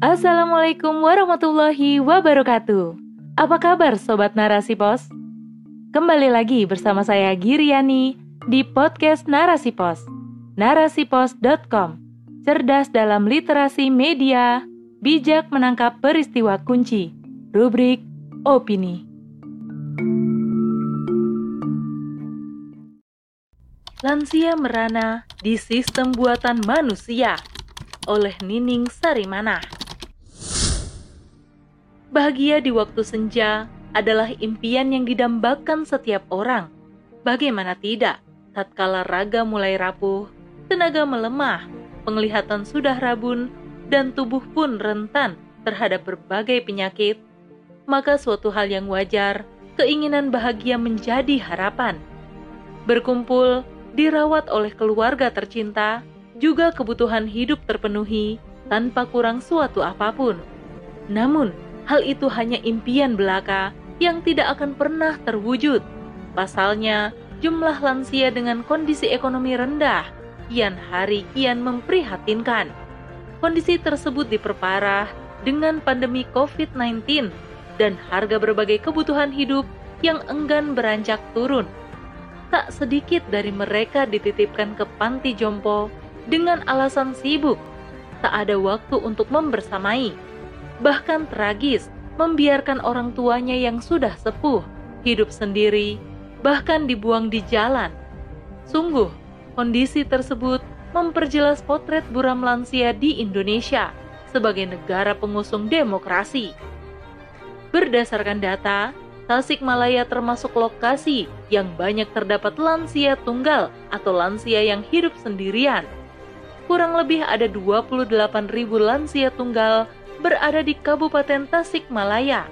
Assalamualaikum warahmatullahi wabarakatuh. Apa kabar sobat Narasi Pos? Kembali lagi bersama saya Giriani di podcast Narasi Pos. Narasipos.com. Cerdas dalam literasi media, bijak menangkap peristiwa kunci. Rubrik opini. Lansia Merana di Sistem Buatan Manusia oleh Nining Sarimana. Bahagia di waktu senja adalah impian yang didambakan setiap orang. Bagaimana tidak, tatkala raga mulai rapuh, tenaga melemah, penglihatan sudah rabun, dan tubuh pun rentan terhadap berbagai penyakit, maka suatu hal yang wajar, keinginan bahagia menjadi harapan. Berkumpul, dirawat oleh keluarga tercinta, juga kebutuhan hidup terpenuhi tanpa kurang suatu apa pun. Namun, hal itu hanya impian belaka yang tidak akan pernah terwujud. Pasalnya, jumlah lansia dengan kondisi ekonomi rendah kian hari kian memprihatinkan. Kondisi tersebut diperparah dengan pandemi COVID-19 dan harga berbagai kebutuhan hidup yang enggan beranjak turun tak sedikit dari mereka dititipkan ke panti jompo dengan alasan sibuk, tak ada waktu untuk membersamai. Bahkan tragis, membiarkan orang tuanya yang sudah sepuh hidup sendiri, bahkan dibuang di jalan. Sungguh, kondisi tersebut memperjelas potret buram lansia di Indonesia sebagai negara pengusung demokrasi. Berdasarkan data, Tasikmalaya termasuk lokasi yang banyak terdapat lansia tunggal atau lansia yang hidup sendirian. Kurang lebih ada 28 ribu lansia tunggal berada di Kabupaten Tasikmalaya.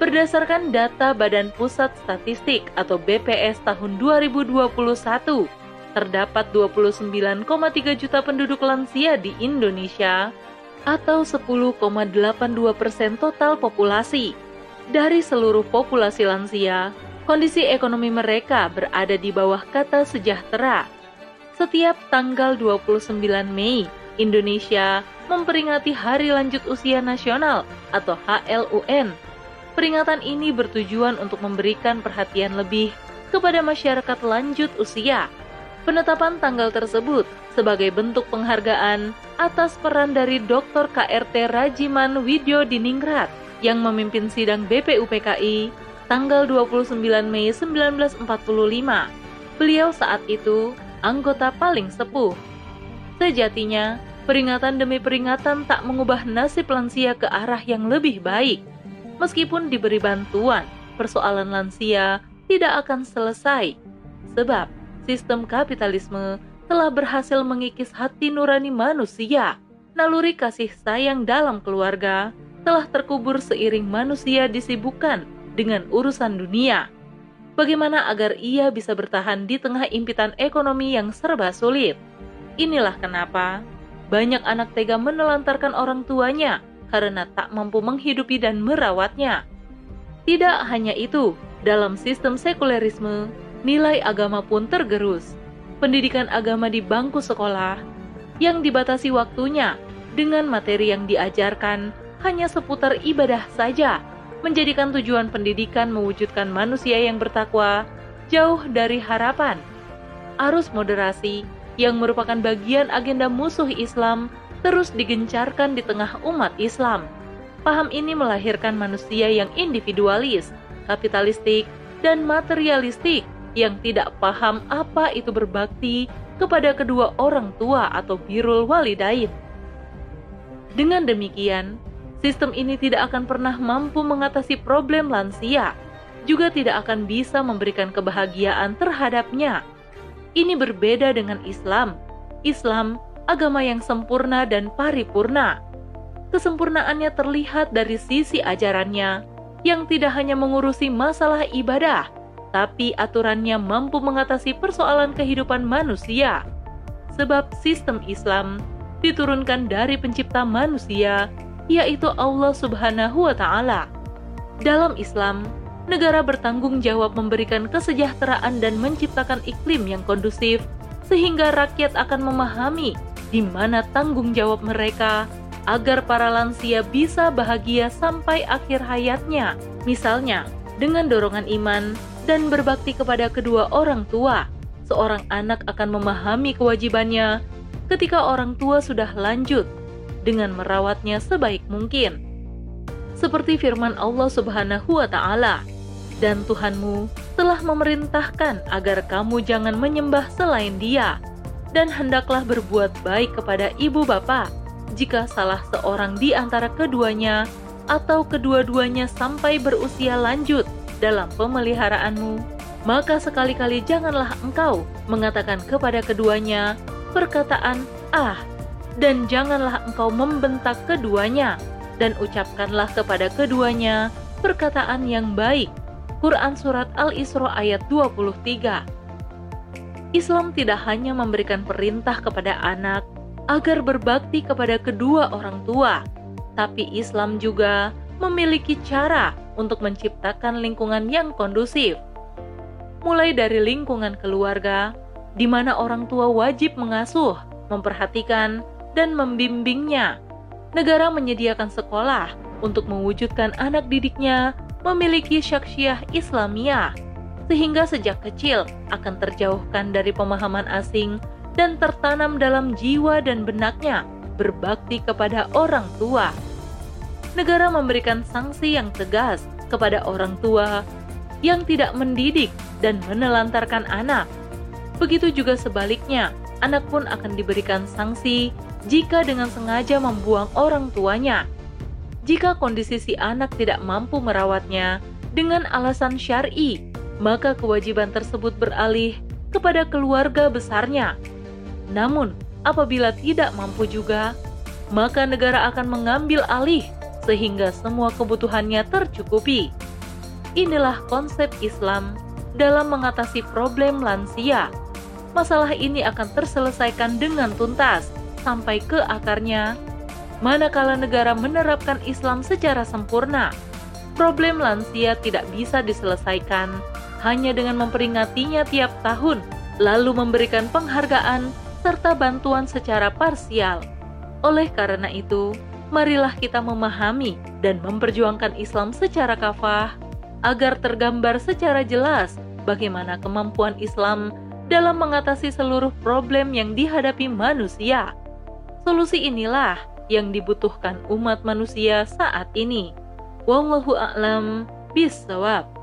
Berdasarkan data Badan Pusat Statistik atau BPS tahun 2021, terdapat 29,3 juta penduduk lansia di Indonesia atau 10,82 persen total populasi dari seluruh populasi lansia, kondisi ekonomi mereka berada di bawah kata sejahtera. Setiap tanggal 29 Mei, Indonesia memperingati Hari Lanjut Usia Nasional atau HLUN. Peringatan ini bertujuan untuk memberikan perhatian lebih kepada masyarakat lanjut usia. Penetapan tanggal tersebut sebagai bentuk penghargaan atas peran dari Dr. KRT Rajiman Widyo Diningrat yang memimpin sidang BPUPKI tanggal 29 Mei 1945. Beliau saat itu anggota paling sepuh. Sejatinya, peringatan demi peringatan tak mengubah nasib lansia ke arah yang lebih baik. Meskipun diberi bantuan, persoalan lansia tidak akan selesai. Sebab sistem kapitalisme telah berhasil mengikis hati nurani manusia. Naluri kasih sayang dalam keluarga telah terkubur seiring manusia disibukkan dengan urusan dunia. Bagaimana agar ia bisa bertahan di tengah impitan ekonomi yang serba sulit? Inilah kenapa banyak anak tega menelantarkan orang tuanya karena tak mampu menghidupi dan merawatnya. Tidak hanya itu, dalam sistem sekulerisme, nilai agama pun tergerus. Pendidikan agama di bangku sekolah yang dibatasi waktunya dengan materi yang diajarkan hanya seputar ibadah saja, menjadikan tujuan pendidikan mewujudkan manusia yang bertakwa jauh dari harapan. Arus moderasi yang merupakan bagian agenda musuh Islam terus digencarkan di tengah umat Islam. Paham ini melahirkan manusia yang individualis, kapitalistik, dan materialistik yang tidak paham apa itu berbakti kepada kedua orang tua atau birul walidain. Dengan demikian, Sistem ini tidak akan pernah mampu mengatasi problem lansia, juga tidak akan bisa memberikan kebahagiaan terhadapnya. Ini berbeda dengan Islam. Islam agama yang sempurna dan paripurna. Kesempurnaannya terlihat dari sisi ajarannya yang tidak hanya mengurusi masalah ibadah, tapi aturannya mampu mengatasi persoalan kehidupan manusia. Sebab sistem Islam diturunkan dari pencipta manusia yaitu Allah Subhanahu wa Ta'ala. Dalam Islam, negara bertanggung jawab memberikan kesejahteraan dan menciptakan iklim yang kondusif, sehingga rakyat akan memahami di mana tanggung jawab mereka agar para lansia bisa bahagia sampai akhir hayatnya. Misalnya, dengan dorongan iman dan berbakti kepada kedua orang tua, seorang anak akan memahami kewajibannya ketika orang tua sudah lanjut dengan merawatnya sebaik mungkin. Seperti firman Allah Subhanahu wa taala, "Dan Tuhanmu telah memerintahkan agar kamu jangan menyembah selain Dia, dan hendaklah berbuat baik kepada ibu bapa. Jika salah seorang di antara keduanya atau kedua-duanya sampai berusia lanjut dalam pemeliharaanmu, maka sekali-kali janganlah engkau mengatakan kepada keduanya perkataan "ah", dan janganlah engkau membentak keduanya, dan ucapkanlah kepada keduanya perkataan yang baik. Quran Surat Al-Isra ayat 23 Islam tidak hanya memberikan perintah kepada anak agar berbakti kepada kedua orang tua, tapi Islam juga memiliki cara untuk menciptakan lingkungan yang kondusif. Mulai dari lingkungan keluarga, di mana orang tua wajib mengasuh, memperhatikan, dan membimbingnya. Negara menyediakan sekolah untuk mewujudkan anak didiknya memiliki syaksyah Islamiyah, sehingga sejak kecil akan terjauhkan dari pemahaman asing dan tertanam dalam jiwa dan benaknya berbakti kepada orang tua negara memberikan sanksi yang tegas kepada orang tua yang tidak mendidik dan menelantarkan anak. Begitu juga sebaliknya, anak pun akan diberikan sanksi jika dengan sengaja membuang orang tuanya. Jika kondisi si anak tidak mampu merawatnya dengan alasan syar'i, maka kewajiban tersebut beralih kepada keluarga besarnya. Namun, apabila tidak mampu juga, maka negara akan mengambil alih sehingga semua kebutuhannya tercukupi. Inilah konsep Islam dalam mengatasi problem lansia. Masalah ini akan terselesaikan dengan tuntas sampai ke akarnya. Manakala negara menerapkan Islam secara sempurna, problem lansia tidak bisa diselesaikan hanya dengan memperingatinya tiap tahun, lalu memberikan penghargaan serta bantuan secara parsial. Oleh karena itu, marilah kita memahami dan memperjuangkan Islam secara kafah agar tergambar secara jelas bagaimana kemampuan Islam dalam mengatasi seluruh problem yang dihadapi manusia. Solusi inilah yang dibutuhkan umat manusia saat ini. Wallahu a'lam bisawab.